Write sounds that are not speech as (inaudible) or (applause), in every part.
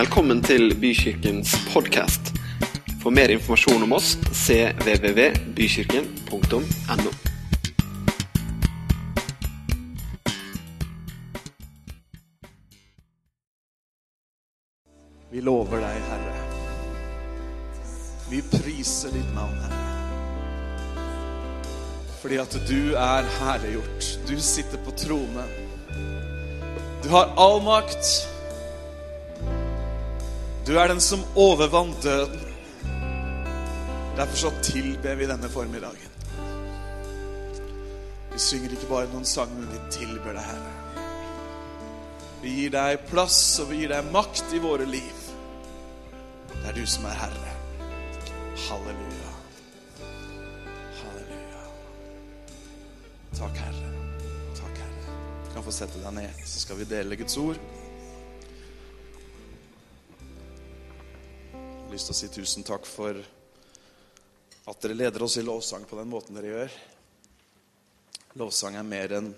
Velkommen til Bykirkens podkast. For mer informasjon om oss cvvvbykirken.no. Vi lover deg, Herre. Vi priser ditt navn, Herre. Fordi at du er herliggjort. Du sitter på tronen. Du har all makt. Du er den som overvant døden. Derfor så tilber vi denne formiddagen. Vi synger ikke bare noen sang, men vi tilber deg, Herre. Vi gir deg plass, og vi gir deg makt i våre liv. Det er du som er Herre. Halleluja. Halleluja. Takk, Herre. Takk, Herre. Du kan få sette deg ned, så skal vi dele Guds ord. Lyst til å si tusen takk for at dere leder oss i lovsang på den måten dere gjør. Lovsang er mer enn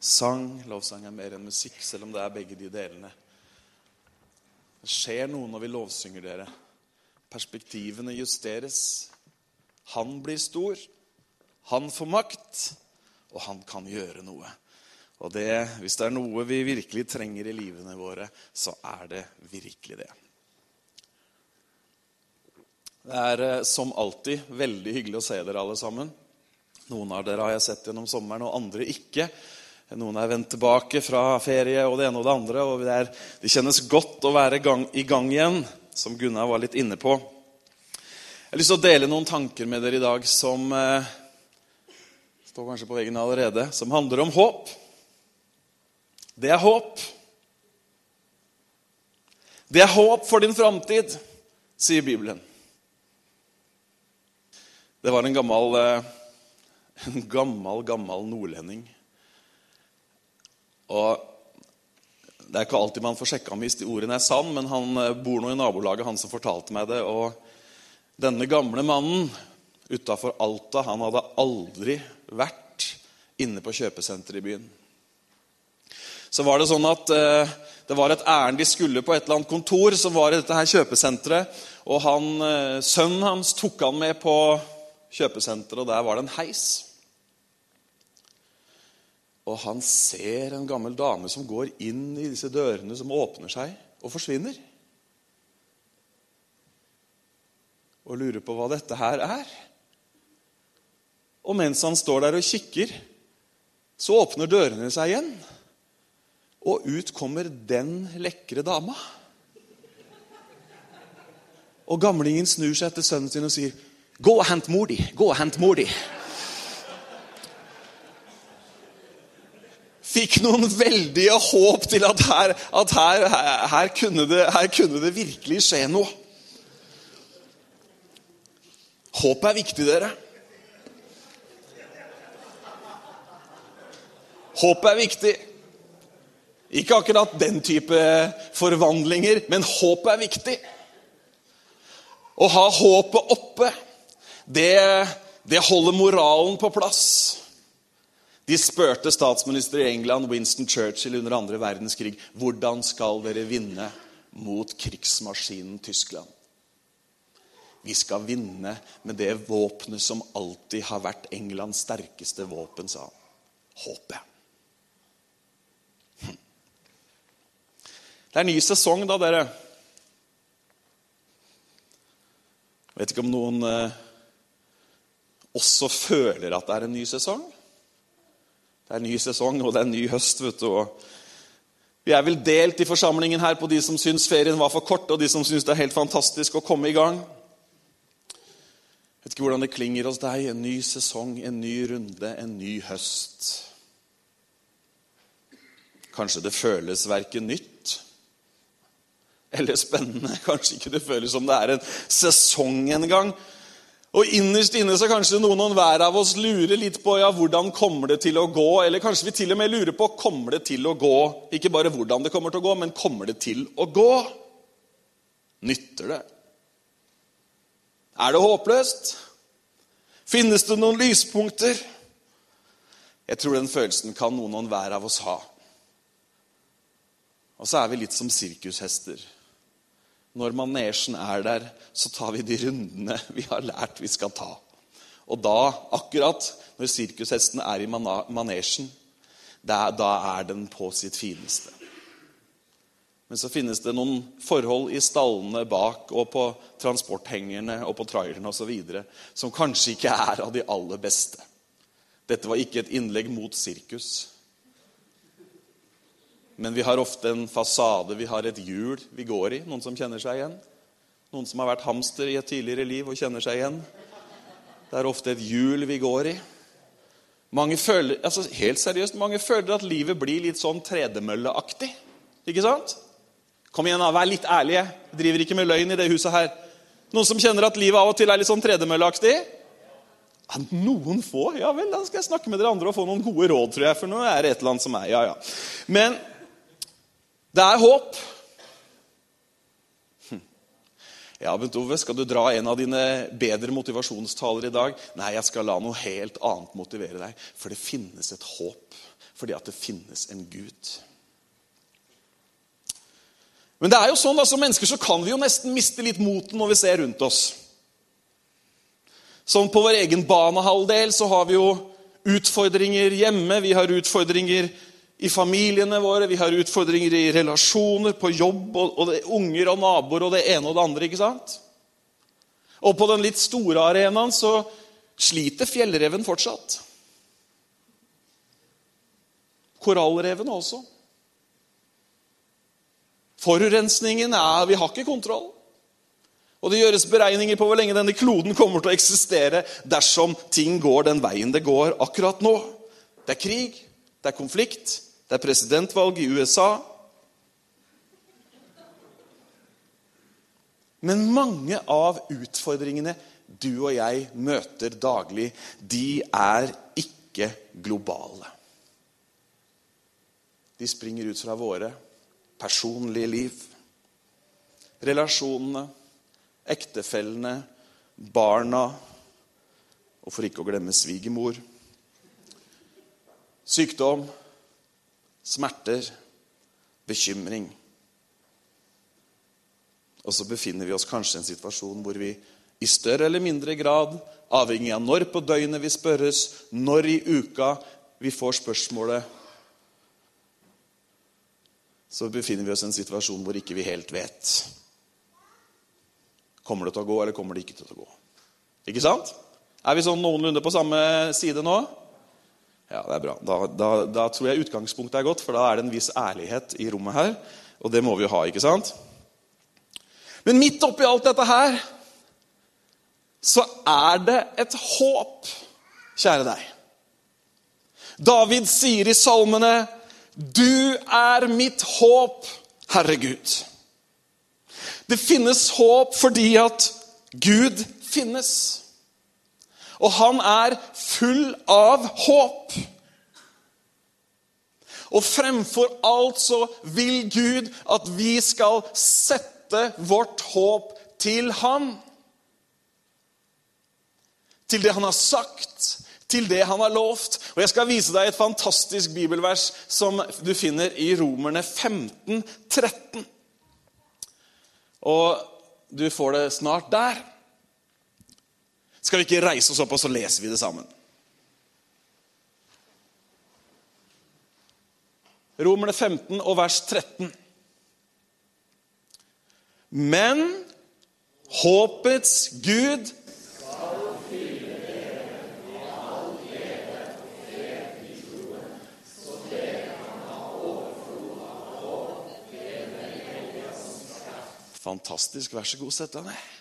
sang, lovsang er mer enn musikk, selv om det er begge de delene. Det skjer noe når vi lovsynger dere. Perspektivene justeres. Han blir stor, han får makt, og han kan gjøre noe. Og det, hvis det er noe vi virkelig trenger i livene våre, så er det virkelig det. Det er eh, som alltid veldig hyggelig å se dere alle sammen. Noen av dere har jeg sett gjennom sommeren, og andre ikke. Noen er vendt tilbake fra ferie og det ene og det andre. og Det, er, det kjennes godt å være gang, i gang igjen, som Gunnar var litt inne på. Jeg har lyst til å dele noen tanker med dere i dag som eh, står kanskje på veggen allerede, som handler om håp. Det er håp. Det er håp for din framtid, sier Bibelen. Det var en gammel, eh, (laughs) en gammel, gammel nordlending. Og Det er ikke alltid man får sjekka om historien er sann, men han eh, bor nå i nabolaget, han som fortalte meg det. Og denne gamle mannen utafor Alta, han hadde aldri vært inne på kjøpesenteret i byen. Så var det sånn at eh, det var et ærend de skulle på et eller annet kontor, som var i dette her kjøpesenteret. Og han, eh, sønnen hans tok han med på kjøpesenteret, og der var det en heis. Og han ser en gammel dame som går inn i disse dørene som åpner seg, og forsvinner. Og lurer på hva dette her er. Og mens han står der og kikker, så åpner dørene seg igjen. Og ut kommer den lekre dama. Og gamlingen snur seg etter sønnen sin og sier, 'Gå og hent mor di. Gå og hent mor di.' Fikk noen veldige håp til at her, at her, her, kunne det, her kunne det virkelig skje noe. Håp er viktig, dere. Håp er viktig. Ikke akkurat den type forvandlinger, men håp er viktig. Å ha håpet oppe det, det holder moralen på plass. De spurte statsminister i England Winston Churchill under andre verdenskrig hvordan skal dere vinne mot krigsmaskinen Tyskland. Vi skal vinne med det våpenet som alltid har vært Englands sterkeste våpen, sa han. Håpet. Hm. Det er ny sesong, da, dere. Jeg vet ikke om noen eh, også føler at det er en ny sesong. Det er en ny sesong, og det er en ny høst. vet du. vi er vel delt i forsamlingen her på de som syns ferien var for kort, og de som syns det er helt fantastisk å komme i gang. Jeg vet ikke hvordan det klinger hos deg. En ny sesong, en ny runde, en ny høst. Kanskje det føles verken nytt eller spennende. Kanskje ikke det føles som det er en sesong engang. Og innerst inne så kanskje noen og hver av oss lurer litt på ja, hvordan kommer det til å gå. Eller kanskje vi til og med lurer på kommer det til å gå. Ikke bare hvordan det kommer til å gå, men kommer det til å gå? Nytter det? Er det håpløst? Finnes det noen lyspunkter? Jeg tror den følelsen kan noen og hver av oss ha. Og så er vi litt som sirkushester. Når manesjen er der, så tar vi de rundene vi har lært vi skal ta. Og da, akkurat når sirkushesten er i manesjen, da er den på sitt fineste. Men så finnes det noen forhold i stallene bak og på transporthengerne og på trailerne osv. som kanskje ikke er av de aller beste. Dette var ikke et innlegg mot sirkus. Men vi har ofte en fasade, vi har et hjul vi går i. Noen som kjenner seg igjen? Noen som har vært hamster i et tidligere liv og kjenner seg igjen? Det er ofte et hjul vi går i. Mange føler, altså helt seriøst, mange føler at livet blir litt sånn tredemølleaktig. Ikke sant? Kom igjen, da, vær litt ærlige. Jeg driver ikke med løgn i det huset her. Noen som kjenner at livet av og til er litt sånn tredemølleaktig? Noen få? Ja vel, da skal jeg snakke med dere andre og få noen gode råd, tror jeg. For nå er det et eller annet som er Ja, ja. Men det er håp. Hm. Ja, Bent Ove, skal du dra en av dine bedre motivasjonstaler i dag? Nei, jeg skal la noe helt annet motivere deg. For det finnes et håp. Fordi at det finnes en Gud. Men det er jo sånn da, som mennesker så kan vi jo nesten miste litt moten når vi ser rundt oss. Som På vår egen banehalvdel så har vi jo utfordringer hjemme, vi har utfordringer i familiene våre, vi har utfordringer i relasjoner, på jobb, og, og det, unger og naboer og det ene og det andre. ikke sant? Og på den litt store arenaen så sliter fjellreven fortsatt. Korallreven også. Forurensningen er Vi har ikke kontroll. Og det gjøres beregninger på hvor lenge denne kloden kommer til å eksistere dersom ting går den veien det går akkurat nå. Det er krig, det er konflikt, det er presidentvalg i USA. Men mange av utfordringene du og jeg møter daglig, de er ikke globale. De springer ut fra våre personlige liv. Relasjonene, ektefellene, barna, og for ikke å glemme svigermor. Sykdom, smerter, bekymring. Og så befinner vi oss kanskje i en situasjon hvor vi i større eller mindre grad, avhengig av når på døgnet vi spørres, når i uka vi får spørsmålet så befinner vi oss i en situasjon hvor ikke vi helt vet. Kommer det til å gå, eller kommer det ikke til å gå? Ikke sant? Er vi sånn noenlunde på samme side nå? Ja, det er bra. Da, da, da, tror jeg utgangspunktet er godt, for da er det en viss ærlighet i rommet her. Og det må vi jo ha, ikke sant? Men midt oppi alt dette her så er det et håp, kjære deg. David sier i salmene du er mitt håp, Herre Gud. Det finnes håp fordi at Gud finnes. Og han er full av håp. Og fremfor alt så vil Gud at vi skal sette vårt håp til Han. Til det Han har sagt, til det han har lovt. Og Jeg skal vise deg et fantastisk bibelvers som du finner i Romerne 15, 13. Og du får det snart der. Skal vi ikke reise oss opp, og så leser vi det sammen? Romerne 15 og vers 13. Men håpets Gud Fantastisk. Vær så god, sett deg ned.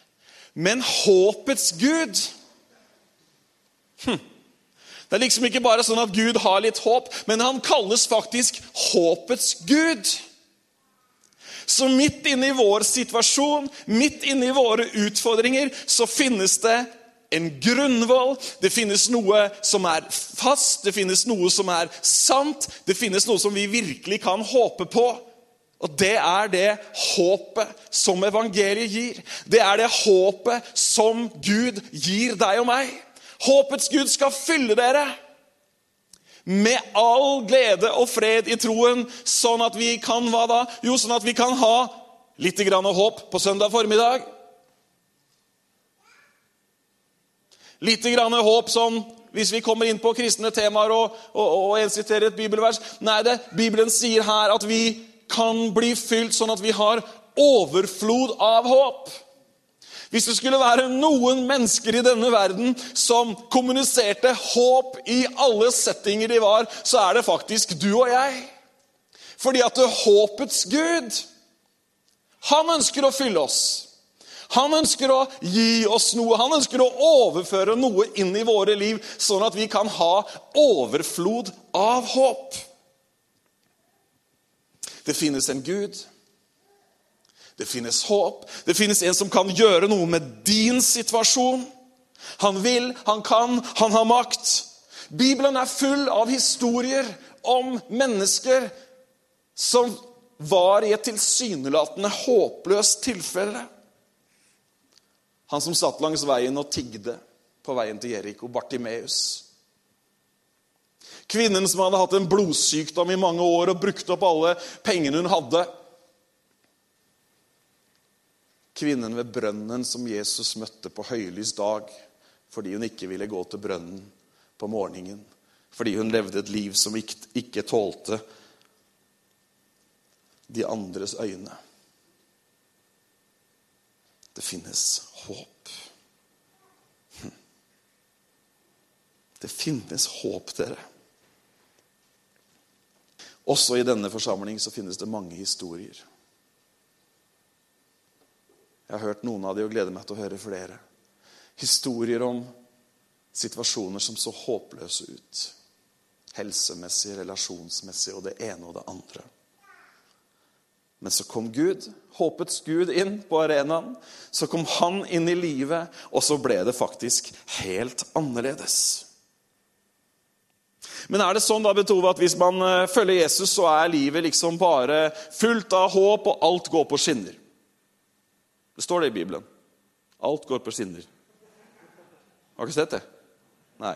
Men håpets Gud hm. Det er liksom ikke bare sånn at Gud har litt håp, men han kalles faktisk håpets Gud. Så midt inne i vår situasjon, midt inne i våre utfordringer, så finnes det en grunnvoll. Det finnes noe som er fast, det finnes noe som er sant. Det finnes noe som vi virkelig kan håpe på. Og det er det håpet som evangeliet gir. Det er det håpet som Gud gir deg og meg. Håpets Gud skal fylle dere med all glede og fred i troen, sånn at vi kan hva da? Jo, sånn at vi kan ha litt grann håp på søndag formiddag. Litt grann håp som hvis vi kommer inn på kristne temaer og, og, og siterer et bibelvers. Nei, det, Bibelen sier her at vi kan bli fylt sånn at vi har overflod av håp. Hvis det skulle være noen mennesker i denne verden som kommuniserte håp i alle settinger de var, så er det faktisk du og jeg. Fordi at håpets Gud, han ønsker å fylle oss. Han ønsker å gi oss noe, han ønsker å overføre noe inn i våre liv, sånn at vi kan ha overflod av håp. Det finnes en Gud. Det finnes håp. Det finnes en som kan gjøre noe med din situasjon. Han vil, han kan, han har makt. Bibelen er full av historier om mennesker som var i et tilsynelatende håpløst tilfelle. Han som satt langs veien og tigde på veien til Jeriko, Bartimeus. Kvinnen som hadde hatt en blodsykdom i mange år og brukt opp alle pengene hun hadde. Kvinnen ved brønnen som Jesus møtte på høylys dag fordi hun ikke ville gå til brønnen på morgenen. Fordi hun levde et liv som ikke tålte de andres øyne. Det finnes håp. Hm. Det finnes håp, dere. Også i denne forsamling så finnes det mange historier. Jeg har hørt noen av de og gleder meg til å høre flere. Historier om situasjoner som så håpløse ut. Helsemessig, relasjonsmessig og det ene og det andre. Men så kom Gud, håpets Gud, inn på arenaen. Så kom han inn i livet, og så ble det faktisk helt annerledes. Men er det sånn da, Betove, at hvis man eh, følger Jesus, så er livet liksom bare fullt av håp, og alt går på skinner? Det står det i Bibelen. Alt går på skinner. Har du ikke sett det? Nei.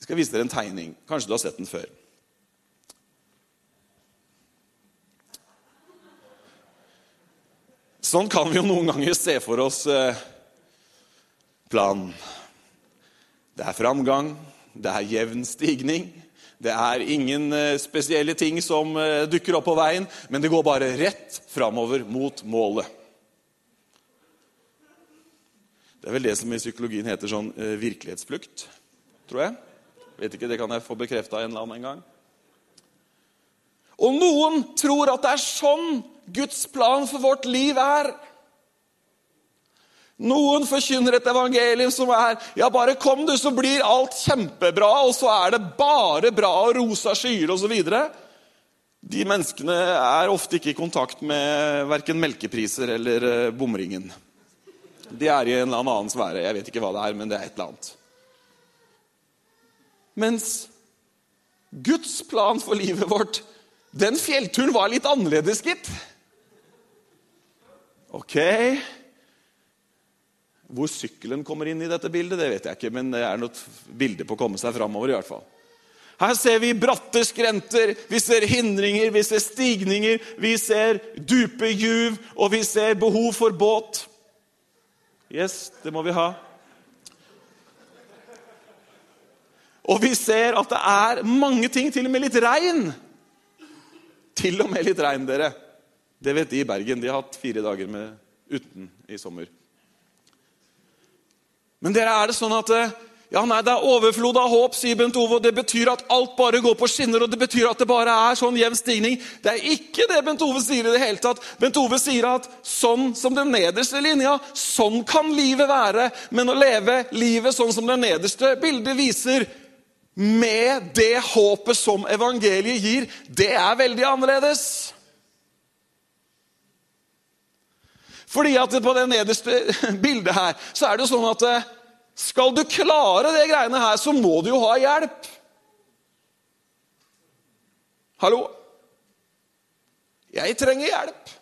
Jeg skal vise dere en tegning. Kanskje du har sett den før. Sånn kan vi jo noen ganger se for oss eh, planen. Det er framgang, det er jevn stigning. Det er ingen eh, spesielle ting som eh, dukker opp på veien, men det går bare rett framover mot målet. Det er vel det som i psykologien heter sånn virkelighetsflukt, tror jeg. Vet ikke, Det kan jeg få bekrefta en eller annen gang. Og noen tror at det er sånn Guds plan for vårt liv er. Noen forkynner et evangelium som er ja, bare kom du, så blir alt kjempebra, og så er det bare bra og rosa skyer osv. De menneskene er ofte ikke i kontakt med verken melkepriser eller eh, bomringen. De er i en eller annen sfære. Jeg vet ikke hva det er, men det er et eller annet. Mens Guds plan for livet vårt, den fjellturen var litt annerledes, gitt. Ok Hvor sykkelen kommer inn i dette bildet, det vet jeg ikke, men det er noe bilde på å komme seg framover. I hvert fall. Her ser vi bratte skrenter, vi ser hindringer, vi ser stigninger, vi ser dype juv, og vi ser behov for båt. Yes, det må vi ha. Og vi ser at det er mange ting, til og med litt regn. Til og med litt regn, dere. Det vet de i Bergen. De har hatt fire dager med uten i sommer. Men dere, er det sånn at eh, ja, nei, det er overflod av håp, sier Bent Ove. og Det betyr at alt bare går på skinner, og det betyr at det bare er sånn jevn stigning. Det er ikke det Bent Ove sier i det hele tatt. Bent Ove sier at sånn som den nederste linja, sånn kan livet være. Men å leve livet sånn som det nederste bildet viser, med det håpet som evangeliet gir, det er veldig annerledes. Fordi at på det nederste (laughs) bildet her så er det jo sånn at eh, skal du klare det greiene her, så må du jo ha hjelp. Hallo? Jeg trenger hjelp.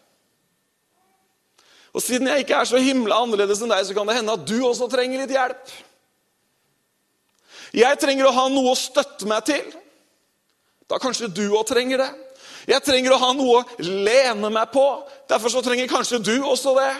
Og siden jeg ikke er så himla annerledes enn deg, så kan det hende at du også trenger litt hjelp. Jeg trenger å ha noe å støtte meg til. Da kanskje du òg trenger det. Jeg trenger å ha noe å lene meg på. Derfor så trenger kanskje du også det.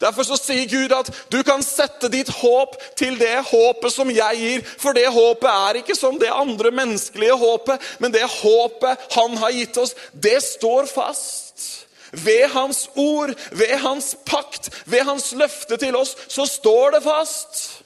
Derfor så sier Gud at du kan sette ditt håp til det håpet som jeg gir. For det håpet er ikke som det andre menneskelige håpet, men det håpet han har gitt oss, det står fast. Ved hans ord, ved hans pakt, ved hans løfte til oss, så står det fast.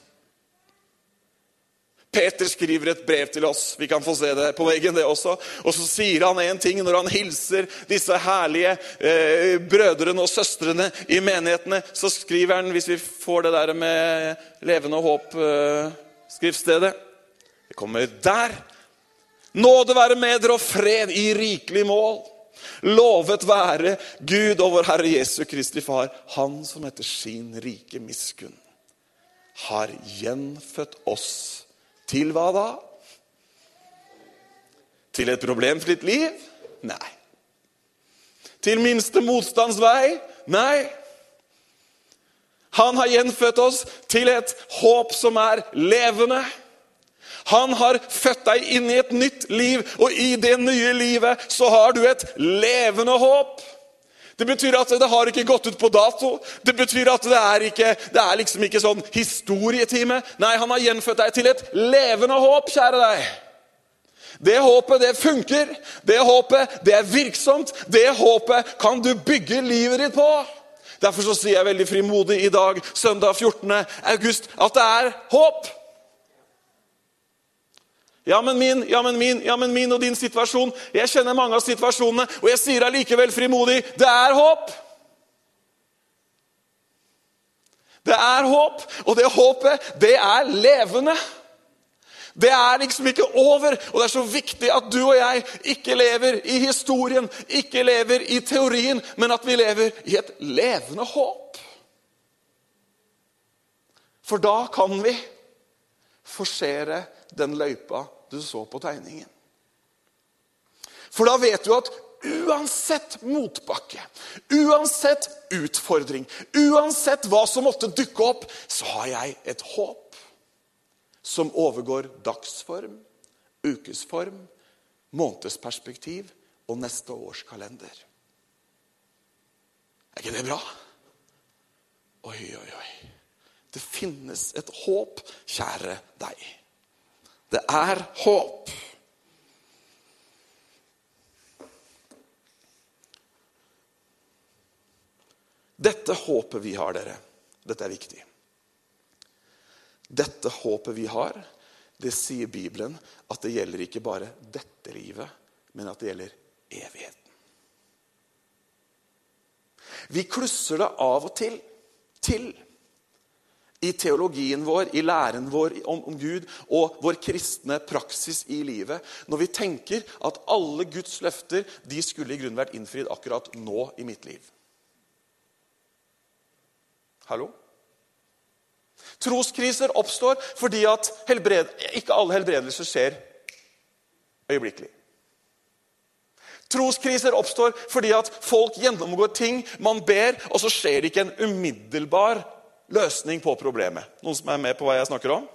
Peter skriver et brev til oss. Vi kan få se det på veggen, det også. Og så sier han en ting når han hilser disse herlige eh, brødrene og søstrene i menighetene. Så skriver han, hvis vi får det der med levende håp, eh, Det kommer der. Nåde være med dere og fred i rikelig mål. Lovet være Gud og vår Herre Jesu Kristi Far, Han som etter sin rike miskunn har gjenfødt oss til hva da? Til et problemfritt liv? Nei. Til minste motstands vei? Nei. Han har gjenfødt oss til et håp som er levende. Han har født deg inn i et nytt liv, og i det nye livet så har du et levende håp. Det betyr at det har ikke gått ut på dato. Det betyr at det er, ikke, det er liksom ikke sånn historietime. Nei, han har gjenfødt deg til et levende håp, kjære deg. Det håpet, det funker. Det håpet, det er virksomt. Det håpet kan du bygge livet ditt på. Derfor så sier jeg veldig frimodig i dag, søndag 14. august, at det er håp. Ja, men min, ja, men min, ja, men min og din situasjon. Jeg kjenner mange av situasjonene, og jeg sier allikevel frimodig det er håp. Det er håp, og det håpet, det er levende. Det er liksom ikke over, og det er så viktig at du og jeg ikke lever i historien, ikke lever i teorien, men at vi lever i et levende håp. For da kan vi forsere den løypa du så på tegningen. For da vet du at uansett motbakke, uansett utfordring, uansett hva som måtte dukke opp, så har jeg et håp som overgår dagsform, ukesform, månedsperspektiv og neste års kalender. Er ikke det bra? Oi, oi, oi. Det finnes et håp, kjære deg. Det er håp. Dette håpet vi har, dere, dette er viktig. Dette håpet vi har, det sier Bibelen at det gjelder ikke bare dette livet, men at det gjelder evigheten. Vi klusser det av og til til i teologien vår, i læren vår om, Gud og vår kristne praksis i livet når vi tenker at alle Guds løfter de skulle i grunnen vært innfridd akkurat nå i mitt liv. Hallo? Troskriser oppstår fordi at helbred, ikke alle helbredelser skjer øyeblikkelig. Troskriser oppstår fordi at folk gjennomgår ting man ber, og så skjer det ikke en umiddelbar løsning på problemet. Noen som er med på hva jeg snakker om?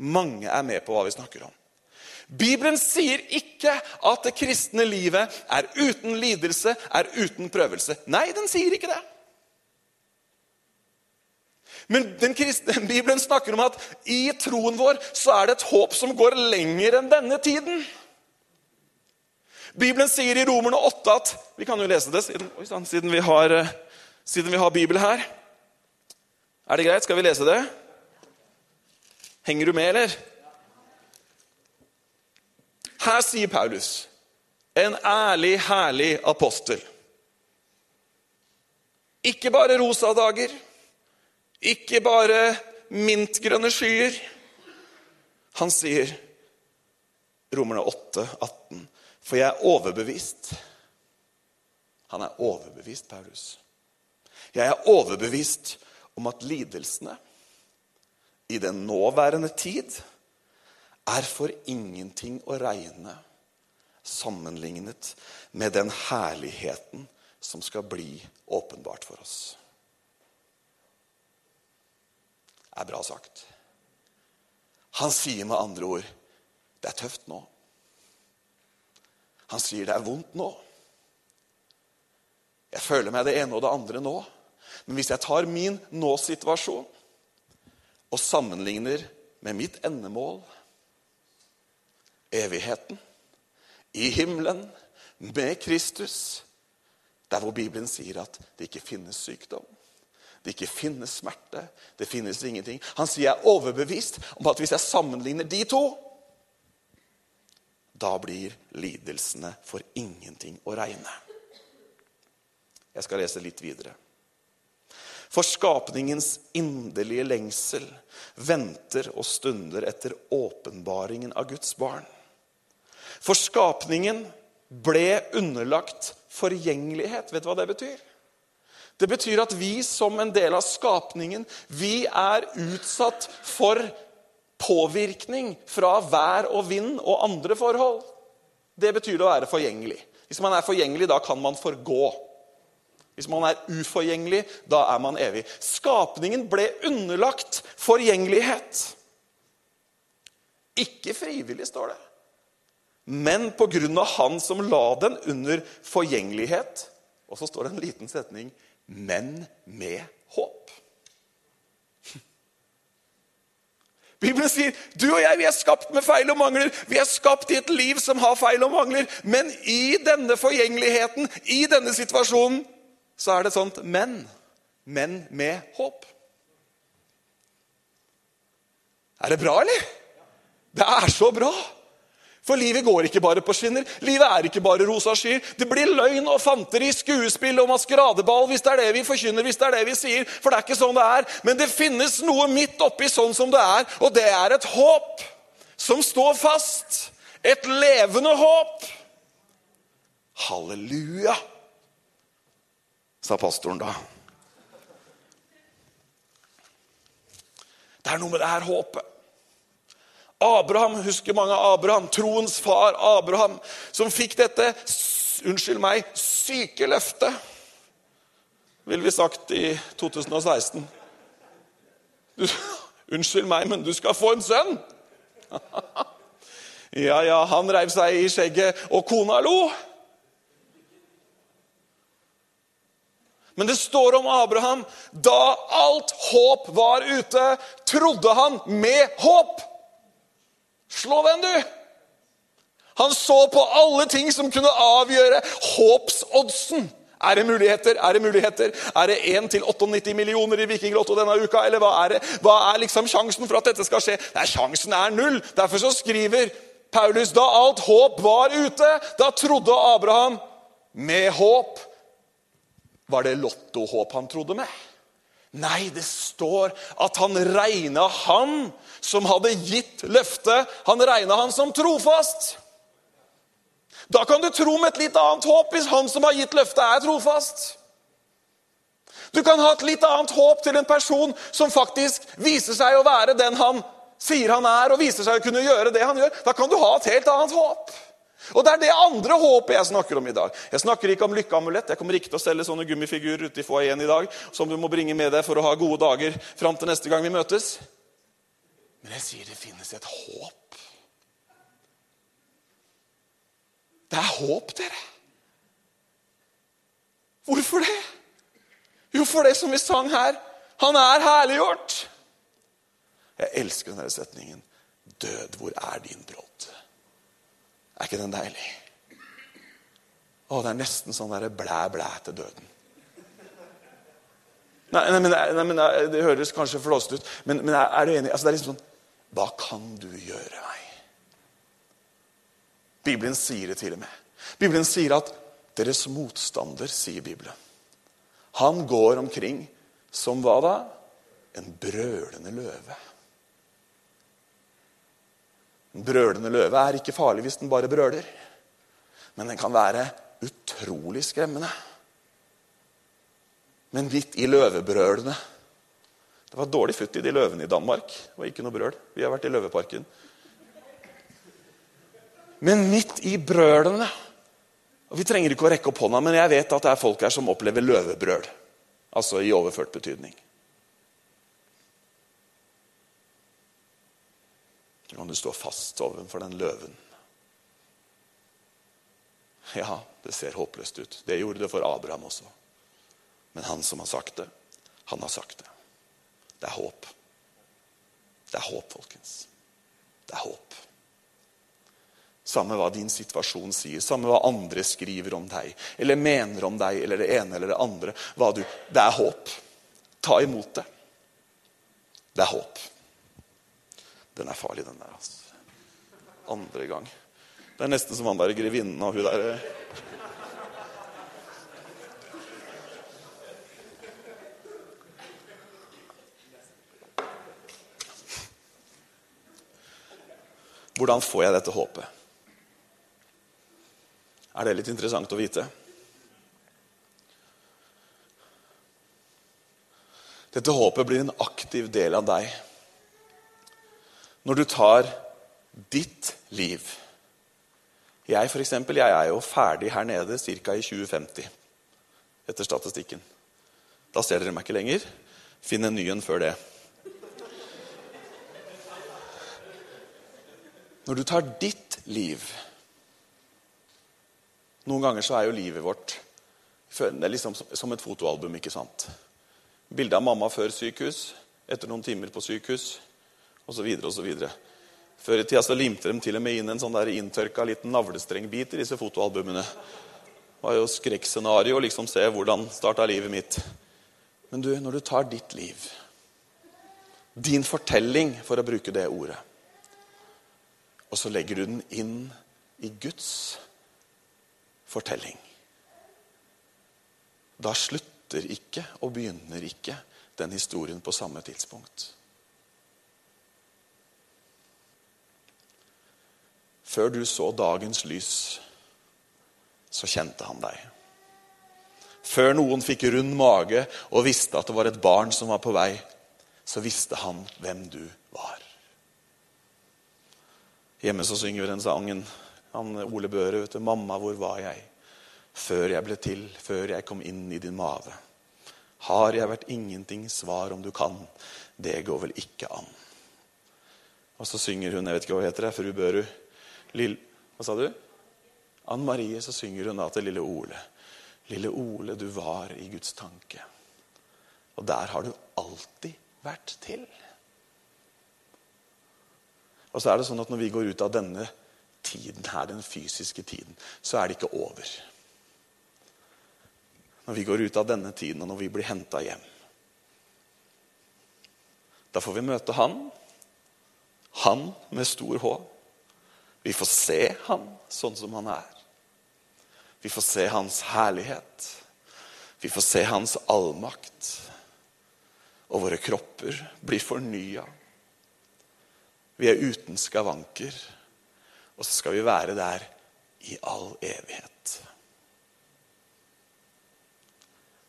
Mange er med på hva vi snakker om. Bibelen sier ikke at det kristne livet er uten lidelse, er uten prøvelse. Nei, den sier ikke det. Men den kristne, (laughs) Bibelen snakker om at i troen vår så er det et håp som går lenger enn denne tiden. Bibelen sier i Romerne 8 at Vi kan jo lese det siden, siden, vi, har, eh, siden har Bibel her. Er det greit? Skal vi lese det? Henger du med, eller? Her sier Paulus, en ærlig, herlig apostel. Ikke bare rosa dager, ikke bare mintgrønne skyer. Han sier, Romerne 8, 18, for jeg er overbevist. Han er overbevist, Paulus. Jeg er overbevist om at lidelsene i den nåværende tid er for ingenting å regne sammenlignet med den herligheten som skal bli åpenbart for oss. Det er bra sagt. Han sier med andre ord det er tøft nå. Han sier det er vondt nå. Jeg føler meg det ene og det andre nå. Men hvis jeg tar min nå-situasjon og sammenligner med mitt endemål, evigheten, i himmelen, med Kristus, der hvor Bibelen sier at det ikke finnes sykdom, det ikke finnes smerte, det finnes ingenting. Han sier jeg er overbevist om at hvis jeg sammenligner de to, da blir lidelsene for ingenting å regne. Jeg skal lese litt videre. For skapningens inderlige lengsel venter og stunder etter åpenbaringen av Guds barn. For skapningen ble underlagt forgjengelighet. Vet du hva det betyr? Det betyr at vi som en del av skapningen, vi er utsatt for påvirkning fra vær og vind og andre forhold. Det betyr å være forgjengelig. Hvis man er forgjengelig, da kan man forgå. Hvis man er uforgjengelig, da er man evig. Skapningen ble underlagt forgjengelighet. Ikke frivillig, står det. Men på grunn av Han som la den under forgjengelighet. Og så står det en liten setning men med håp. Bibelen sier du og jeg vi er skapt med feil og mangler. Vi er skapt i et liv som har feil og mangler. Men i denne forgjengeligheten, i denne situasjonen, så er det et sånt men. Men med håp. Er det bra, eller? Det er så bra! For livet går ikke bare på skinner. Livet er ikke bare rosa skyer. Det blir løgn og fanteri, skuespill og maskeradeball hvis det er det vi forkynner, hvis det er det vi sier. For det er ikke sånn det er. Men det finnes noe midt oppi sånn som det er, og det er et håp som står fast. Et levende håp. Halleluja, sa pastoren da. Det er noe med det her håpet. Abraham, husker mange av Abraham, troens far Abraham, som fikk dette unnskyld meg, syke løftet, vil vi sagt i 2016. Du, unnskyld meg, men du skal få en sønn! (laughs) ja, ja, han reiv seg i skjegget, og kona lo. Men det står om Abraham da alt håp var ute, trodde han med håp. Slå den, du! Han så på alle ting som kunne avgjøre håpsoddsen. Er det muligheter? Er det muligheter? Er det 1 til 98 millioner i Vikinglotto denne uka? Eller hva er det? Hva er liksom sjansen for at dette skal skje? Nei, Sjansen er null. Derfor så skriver Paulus da alt håp var ute, da trodde Abraham med håp. Var det lottohåp han trodde med? Nei, det står at han regna han som hadde gitt løftet, han regna han som trofast. Da kan du tro med et litt annet håp hvis han som har gitt løftet, er trofast. Du kan ha et litt annet håp til en person som faktisk viser seg å være den han sier han er, og viser seg å kunne gjøre det han gjør. Da kan du ha et helt annet håp. Og Det er det andre håpet jeg snakker om i dag. Jeg snakker ikke om lykkeamulett. Jeg kommer ikke til å selge sånne gummifigurer ute i foajeen i dag som du må bringe med deg for å ha gode dager fram til neste gang vi møtes. Men jeg sier det finnes et håp. Det er håp, dere. Hvorfor det? Jo, for det som vi sang her. Han er herliggjort. Jeg elsker denne setningen. Død, hvor er din brodd? Er ikke den deilig? Å, Det er nesten sånn der blæ, blæ til døden. Nei, nei, men, nei, men Det høres kanskje flåsete ut, men, men, er du enig? Altså, det er liksom sånn Hva kan du gjøre meg? Bibelen sier det til og med. Bibelen sier at deres motstander, sier Bibelen. Han går omkring som hva da? En brølende løve. En brølende løve er ikke farlig hvis den bare brøler. Men den kan være utrolig skremmende. Men midt i løvebrølene Det var dårlig futt i de løvene i Danmark. Det var ikke noe brøl. Vi har vært i Løveparken. Men midt i brølene og Vi trenger ikke å rekke opp hånda, men jeg vet at det er folk her som opplever løvebrøl. Altså i overført betydning. Så kan du stå fast overfor den løven. Ja, det ser håpløst ut. Det gjorde det for Abraham også. Men han som har sagt det, han har sagt det. Det er håp. Det er håp, folkens. Det er håp. Samme hva din situasjon sier, samme hva andre skriver om deg, eller mener om deg, eller det ene eller det andre. Du, det er håp. Ta imot det. Det er håp. Den er farlig, den der. altså. Andre gang. Det er nesten som han der grevinnen og hun der eh. Hvordan får jeg dette håpet? Er det litt interessant å vite? Dette håpet blir en aktiv del av deg når du tar ditt liv. Jeg for eksempel, jeg er jo ferdig her nede ca. i 2050 etter statistikken. Da ser dere meg ikke lenger. Finn en ny en før det. Når du tar ditt liv Noen ganger så er jo livet vårt det er liksom som et fotoalbum. ikke sant? Bilde av mamma før sykehus, etter noen timer på sykehus osv. osv. Før i tida så limte de til og med inn en sånn der inntørka liten navlestrengbit i disse fotoalbumene. Det var jo skrekkscenario å liksom se hvordan starta livet mitt. Men du, når du tar ditt liv, din fortelling, for å bruke det ordet og så legger du den inn i Guds fortelling. Da slutter ikke og begynner ikke den historien på samme tidspunkt. Før du så dagens lys, så kjente han deg. Før noen fikk rund mage og visste at det var et barn som var på vei, så visste han hvem du var. Hjemme så synger vi den sangen. Han, Ole Børe, vet du, 'Mamma, hvor var jeg?' Før jeg ble til, før jeg kom inn i din mave. Har jeg vært ingenting, svar om du kan. Det går vel ikke an. Og så synger hun, jeg vet ikke hva hun heter, fru Børu. Lill, hva sa du? Ann Marie, så synger hun da til lille Ole. Lille Ole, du var i Guds tanke. Og der har du alltid vært til. Og så er det sånn at når vi går ut av denne tiden her, den fysiske tiden, så er det ikke over. Når vi går ut av denne tiden, og når vi blir henta hjem. Da får vi møte han. Han med stor H. Vi får se han sånn som han er. Vi får se hans herlighet. Vi får se hans allmakt. Og våre kropper blir fornya vi er uten skavanker. Og så skal vi være der i all evighet.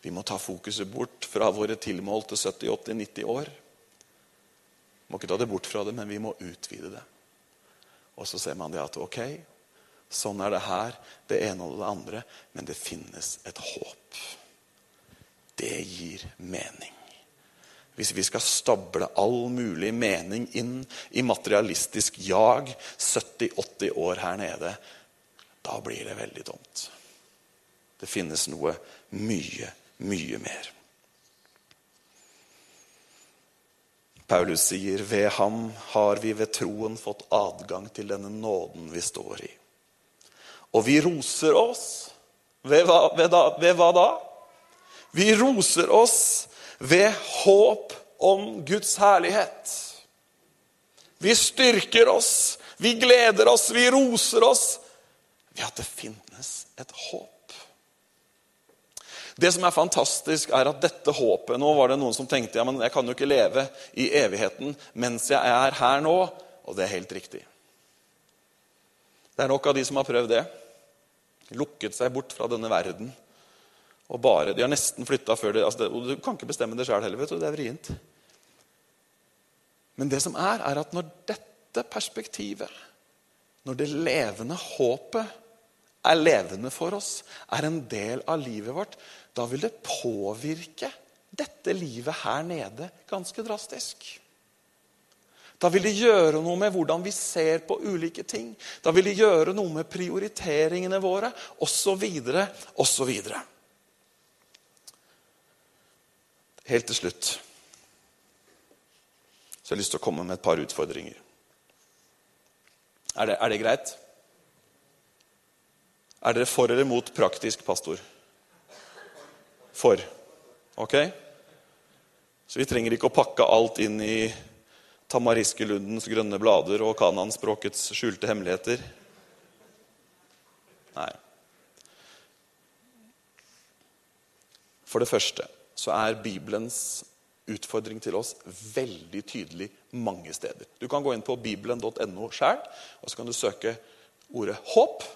Vi må ta fokuset bort fra våre tilmålte 70-80-90 år. Vi må ikke ta det bort fra det, men vi må utvide det. Og så ser man det at ok, sånn er det her, det ene og det andre, men det finnes et håp. Det gir mening. Hvis vi skal stable all mulig mening inn i materialistisk jag 70-80 år her nede, da blir det veldig tomt. Det finnes noe mye, mye mer. Paulus sier ved ham har vi ved troen fått adgang til denne nåden vi står i. Og vi roser oss. Ved hva, ved da, ved hva da? Vi roser oss ved håp om Guds herlighet. Vi styrker oss, vi gleder oss, vi roser oss ved at det finnes et håp. Det som er fantastisk, er at dette håpet Nå var det noen som tenkte ja, men jeg kan jo ikke leve i evigheten mens jeg er her nå. Og det er helt riktig. Det er nok av de som har prøvd det. Lukket seg bort fra denne verden og bare, De har nesten flytta før det, altså det, og Du kan ikke bestemme det sjøl heller. vet du, Det er vrient. Men det som er, er at når dette perspektivet, når det levende håpet er levende for oss, er en del av livet vårt, da vil det påvirke dette livet her nede ganske drastisk. Da vil det gjøre noe med hvordan vi ser på ulike ting. Da vil det gjøre noe med prioriteringene våre, osv., osv. Helt til slutt så jeg har jeg lyst til å komme med et par utfordringer. Er det, er det greit? Er dere for eller mot praktisk pastor? For. Ok? Så vi trenger ikke å pakke alt inn i Tamariskelundens grønne blader og kananspråkets skjulte hemmeligheter? Nei. For det første så er Bibelens utfordring til oss veldig tydelig mange steder. Du kan gå inn på bibelen.no sjøl, og så kan du søke ordet 'håp'.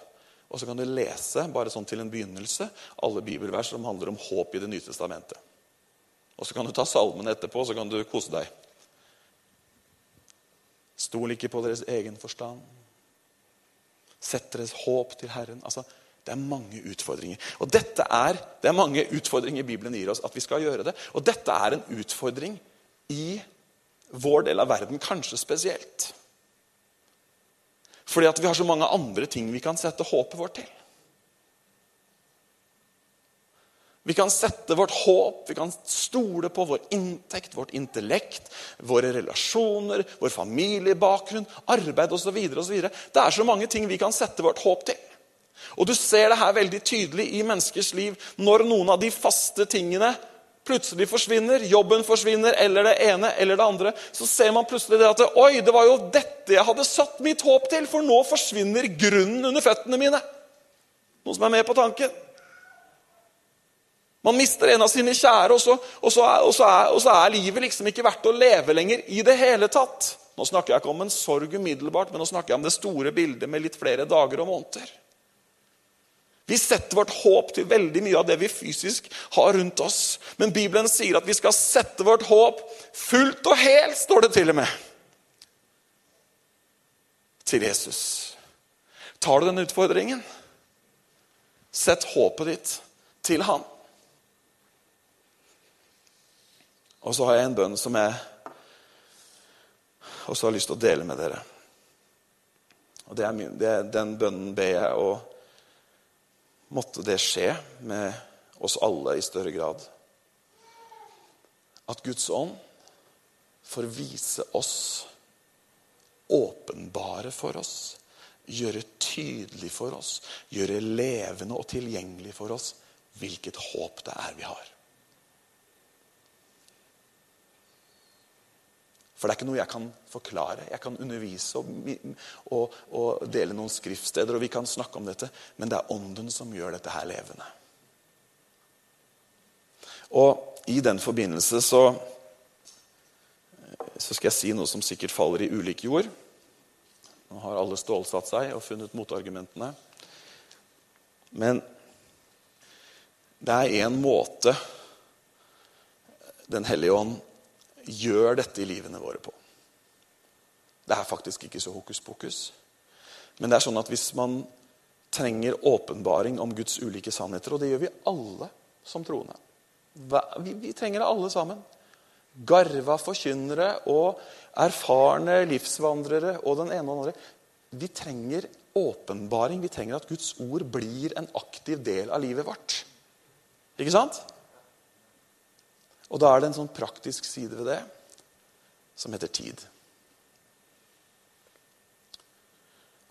Og så kan du lese bare sånn til en begynnelse, alle bibelvers som handler om håp i Det nye testamentet. Og så kan du ta salmene etterpå, så kan du kose deg. Stol ikke på deres egen forstand. Sett deres håp til Herren. Altså, det er mange utfordringer. Og dette er, Det er mange utfordringer Bibelen gir oss at vi skal gjøre det. Og dette er en utfordring i vår del av verden, kanskje spesielt. Fordi at vi har så mange andre ting vi kan sette håpet vårt til. Vi kan sette vårt håp, vi kan stole på vår inntekt, vårt intellekt, våre relasjoner, vår familiebakgrunn, arbeid osv. Det er så mange ting vi kan sette vårt håp til. Og Du ser det her veldig tydelig i menneskers liv når noen av de faste tingene plutselig forsvinner, jobben forsvinner, eller det ene eller det andre, så ser man plutselig det at Oi, det var jo dette jeg hadde satt mitt håp til, for nå forsvinner grunnen under føttene mine. Noen som er med på tanken? Man mister en av sine kjære, og så, og, så er, og, så er, og så, er, livet liksom ikke verdt å leve lenger i det hele tatt. Nå snakker jeg ikke om en sorg umiddelbart, men nå snakker jeg om det store bildet med litt flere dager og måneder. Vi setter vårt håp til veldig mye av det vi fysisk har rundt oss. Men Bibelen sier at vi skal sette vårt håp fullt og helt, står det til og med, til Jesus. Tar du den utfordringen? Sett håpet ditt til Han. Og så har jeg en bønn som jeg også har lyst til å dele med dere. Og det er det, Den bønnen ber jeg, og måtte det skje med oss alle i større grad. At Guds ånd får vise oss, åpenbare for oss, gjøre tydelig for oss, gjøre levende og tilgjengelig for oss hvilket håp det er vi har. For det er ikke noe jeg kan forklare. Jeg kan undervise og, og, og, dele noen skriftsteder, og vi kan snakke om dette, men det er Ånden som gjør dette her levende. Og i den forbindelse så, så skal jeg si noe som sikkert faller i ulik jord. Nå har alle stålsatt seg og funnet motargumentene. Men det er én måte Den hellige ånd gjør dette i livene våre på. Det er faktisk ikke så hokus pokus. Men det er sånn at hvis man trenger åpenbaring om Guds ulike sannheter, og det gjør vi alle som troende Vi, vi trenger det alle sammen. Garva forkynnere og erfarne livsvandrere og den ene og den andre. Vi trenger åpenbaring. Vi trenger at Guds ord blir en aktiv del av livet vårt. Ikke sant? Og da er det en sånn praktisk side ved det som heter tid.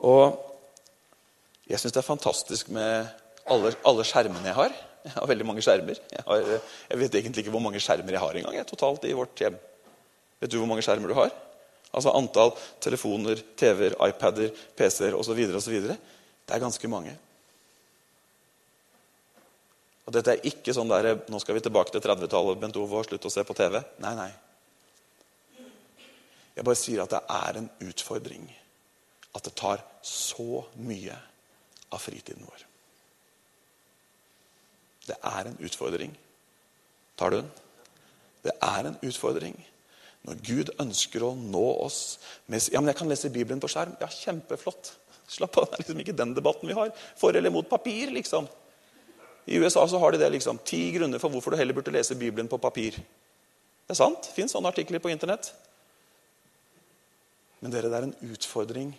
Og jeg syns det er fantastisk med alle, alle, skjermene jeg har. Jeg har veldig mange skjermer. Jeg, har, jeg, vet egentlig ikke hvor mange skjermer jeg har engang totalt i vårt hjem. Vet du hvor mange skjermer du har? Altså antall telefoner, TV-er, iPader, PC-er osv. Det er ganske mange. Og dette er ikke sånn der, nå skal vi tilbake til 30-tallet, Bent Ove, og slutte å se på TV. Nei, nei. Jeg bare sier at det er en utfordring at det tar så mye av fritiden vår. Det er en utfordring. Tar du den? Det er en utfordring. Når Gud ønsker å nå oss med Ja, men jeg kan lese Bibelen på skjerm. Ja, kjempeflott. Slapp av, det er liksom ikke den debatten vi har. For eller mot papir, liksom. I USA så har de det liksom, ti grunner for hvorfor du heller burde lese Bibelen på papir. Det er sant. Fins sånne artikler på Internett. Men dere, det er en utfordring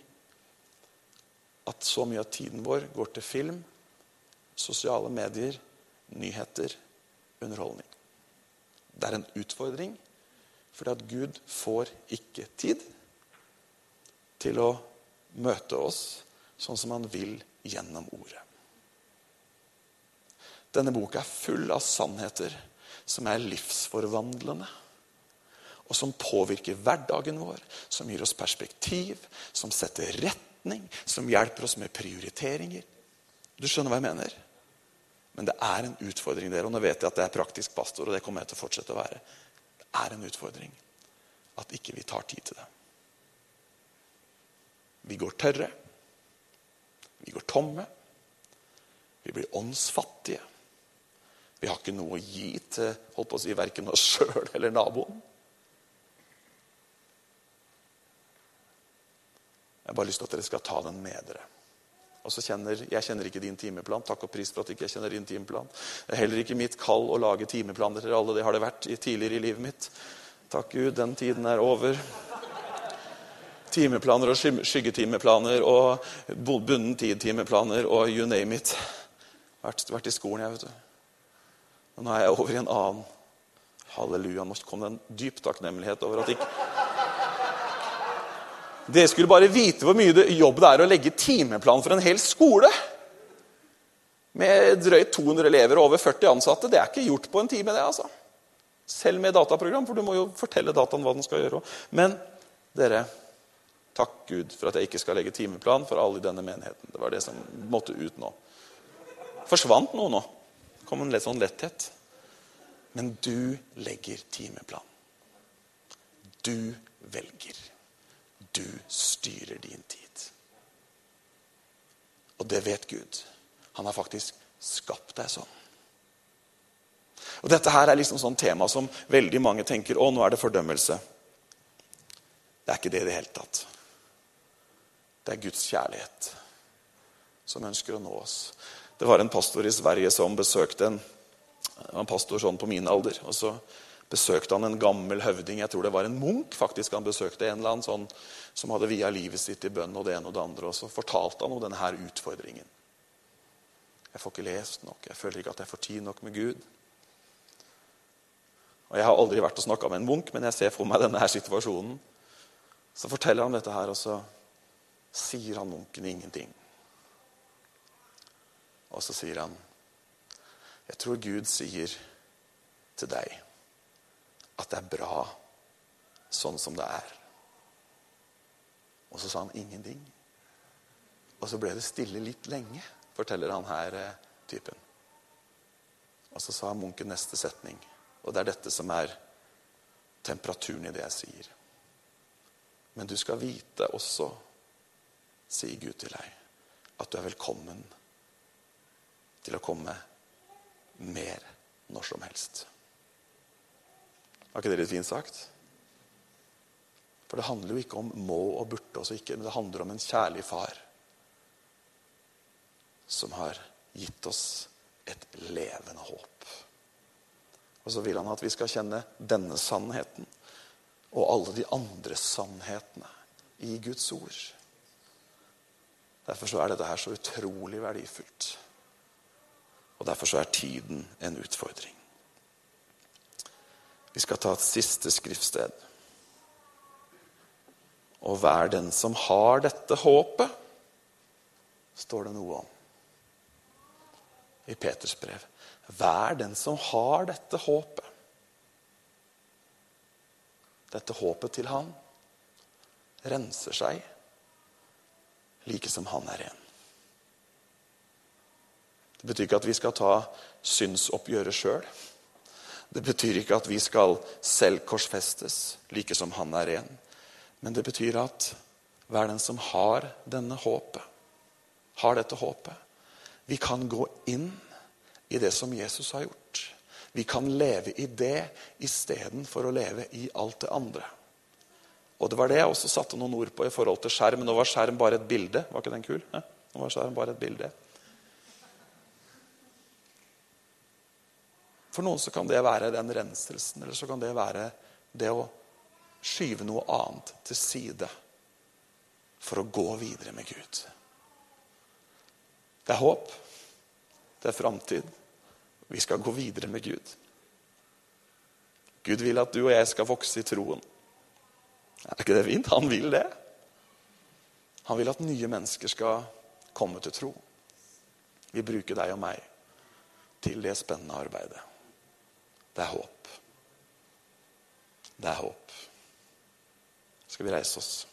at så mye av tiden vår går til film, sosiale medier, nyheter, underholdning. Det er en utfordring fordi at Gud får ikke tid til å møte oss sånn som han vil gjennom ordet. Denne boka er full av sannheter som er livsforvandlende. Og som påvirker hverdagen vår, som gir oss perspektiv, som setter retning, som hjelper oss med prioriteringer. Du skjønner hva jeg mener? Men det er en utfordring der. Og nå vet jeg at det er praktisk pastor, og det kommer jeg til å fortsette å være. Det er en utfordring at ikke vi tar tid til det. Vi går tørre. Vi går tomme. Vi blir åndsfattige. Vi har ikke noe å gi til holdt på å si, verken oss sjøl eller naboen. Jeg har bare lyst til at dere skal ta den med dere. Og så kjenner, Jeg kjenner ikke din timeplan. Takk og pris for at ikke jeg kjenner din timeplan. Det er heller ikke mitt kall å lage timeplaner til alle. Det har det vært tidligere i livet mitt. Takk Gud, den tiden er over. Timeplaner og skyggetimeplaner og bunden tid-timeplaner og you name it. Vært, vært i skolen, jeg, vet du. Og nå er jeg over i en annen. Halleluja. Nå kom det en dyp takknemlighet over at ikke Dere skulle bare vite hvor mye jobb det er å legge timeplan for en hel skole. Med drøyt 200 elever og over 40 ansatte. Det er ikke gjort på en time, det. altså. Selv med dataprogram, for du må jo fortelle dataen hva den skal gjøre. Men dere, takk Gud for at jeg ikke skal legge timeplan for alle i denne menigheten. Det var det som måtte ut nå. Forsvant noe nå? Kom en litt sånn letthet. Men du legger timeplan. Du velger. Du styrer din tid. Og det vet Gud. Han har faktisk skapt deg sånn. Og Dette her er liksom sånn tema som veldig mange tenker å, nå er det fordømmelse. Det er ikke det i det hele tatt. Det er Guds kjærlighet som ønsker å nå oss. Det var en pastor i Sverige som besøkte en, en pastor sånn på min alder. og så besøkte han en gammel høvding. Jeg tror det var en munk faktisk han besøkte. En eller annen sånn som hadde via livet sitt i bønn og det ene og det andre. Og så fortalte han om denne utfordringen. Jeg får ikke lest nok. Jeg føler ikke at jeg får tid nok med Gud. Og Jeg har aldri vært og snakka med en munk, men jeg ser for meg denne her situasjonen. Så forteller han dette her, og så sier han munken ingenting. Og så sier han, 'Jeg tror Gud sier til deg at det er bra sånn som det er.' Og så sa han ingenting. Og så ble det stille litt lenge, forteller han her eh, typen. Og så sa munken neste setning, og det er dette som er temperaturen i det jeg sier. Men du skal vite også, sier Gud til deg, at du er velkommen til å komme mer når som helst. Var ikke det litt fint sagt? For det handler jo ikke om må og burde også ikke, men det handler om en kjærlig far som har gitt oss et levende håp. Og så vil han at vi skal kjenne denne sannheten og alle de andre sannhetene i Guds ord. Derfor så er dette her så utrolig verdifullt. Og Derfor så er tiden en utfordring. Vi skal ta et siste skriftsted. Og vær den som har dette håpet, står det noe om i Peters brev. Vær den som har dette håpet. Dette håpet til han renser seg like som han er ren. Det betyr ikke at vi skal ta synsoppgjøret sjøl. Det betyr ikke at vi skal selv korsfestes, like som han er ren. Men det betyr at hver den som har denne håpet, har dette håpet Vi kan gå inn i det som Jesus har gjort. Vi kan leve i det istedenfor å leve i alt det andre. Og Det var det jeg også satte noen ord på i forhold til skjerm. Nå var skjerm bare et bilde. Var ikke den kul? Nå var skjerm bare et bilde. For noen så kan det være den renselsen, eller så kan det være det å skyve noe annet til side for å gå videre med Gud. Det er håp. Det er framtid. Vi skal gå videre med Gud. Gud vil at du og jeg skal vokse i troen. Er ikke det fint? Han vil det. Han vil at nye mennesker skal komme til tro. Vi bruker deg og meg til det spennende arbeidet. Det er håp. Det er håp. Skal vi reise oss?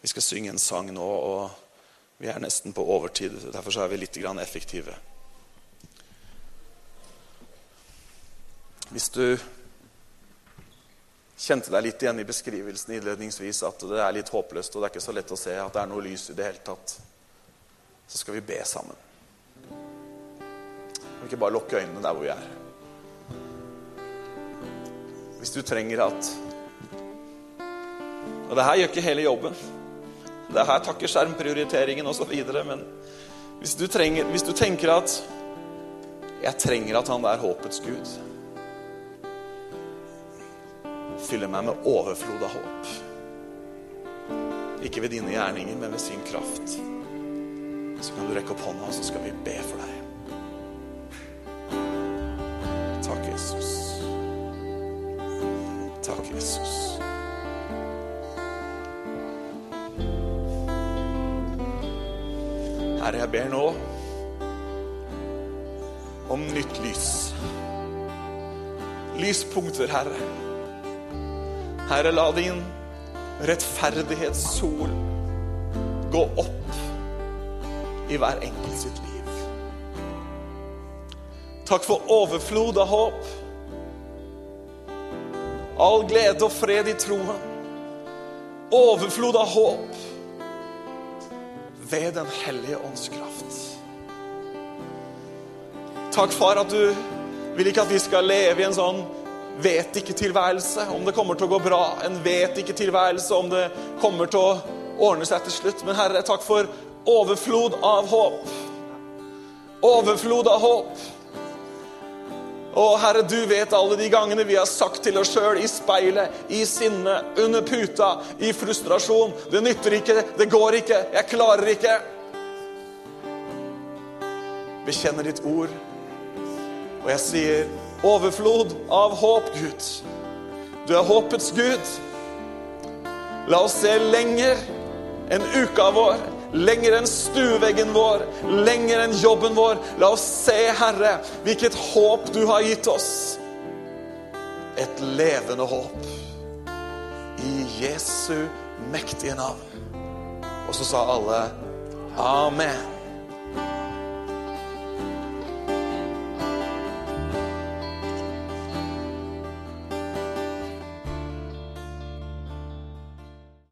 Vi skal synge en sang nå, og vi er nesten på overtid. Derfor er vi litt effektive. Hvis du kjente deg litt igjen i beskrivelsen innledningsvis at det er litt håpløst, og det er ikke så lett å se at det er noe lys i det hele tatt, så skal vi be sammen. Vi ikke bare lukke øynene der hvor vi er. Hvis du trenger at Og det her gjør ikke hele jobben. Det her takker skjermprioriteringen osv. Men hvis du, trenger, hvis du tenker at jeg trenger at han er håpets gud fyller meg med overflod av håp. Ikke ved dine gjerninger, men ved sin kraft. Så kan du rekke opp hånda, så skal vi be for deg. Takk, Jesus. Takk, Jesus. Herre, jeg ber nå om nytt lys. Lyspunkter, Herre. Herre, la din rettferdighetssol gå opp i hver enkelt sitt liv. Takk for overflod av håp. All glede og fred i troen. Overflod av håp ved Den hellige ånds kraft. Takk, far, at du vil ikke at vi skal leve i en sånn vet ikke-tilværelse om det kommer til å gå bra. En vet ikke-tilværelse om det kommer til å ordne seg til slutt. Men Herre, takk for overflod av håp. Overflod av håp. Å, Herre, du vet alle de gangene vi har sagt til oss sjøl i speilet, i sinne, under puta, i frustrasjon Det nytter ikke, det går ikke, jeg klarer ikke. Bekjenner ditt ord, og jeg sier overflod av håp, Gud. Du er håpets Gud. La oss se lenger enn uka vår lenger enn stueveggen vår, lenger enn jobben vår. La oss se, Herre, hvilket håp du har gitt oss. Et levende håp. I Jesu mektige navn. Og så sa alle amen.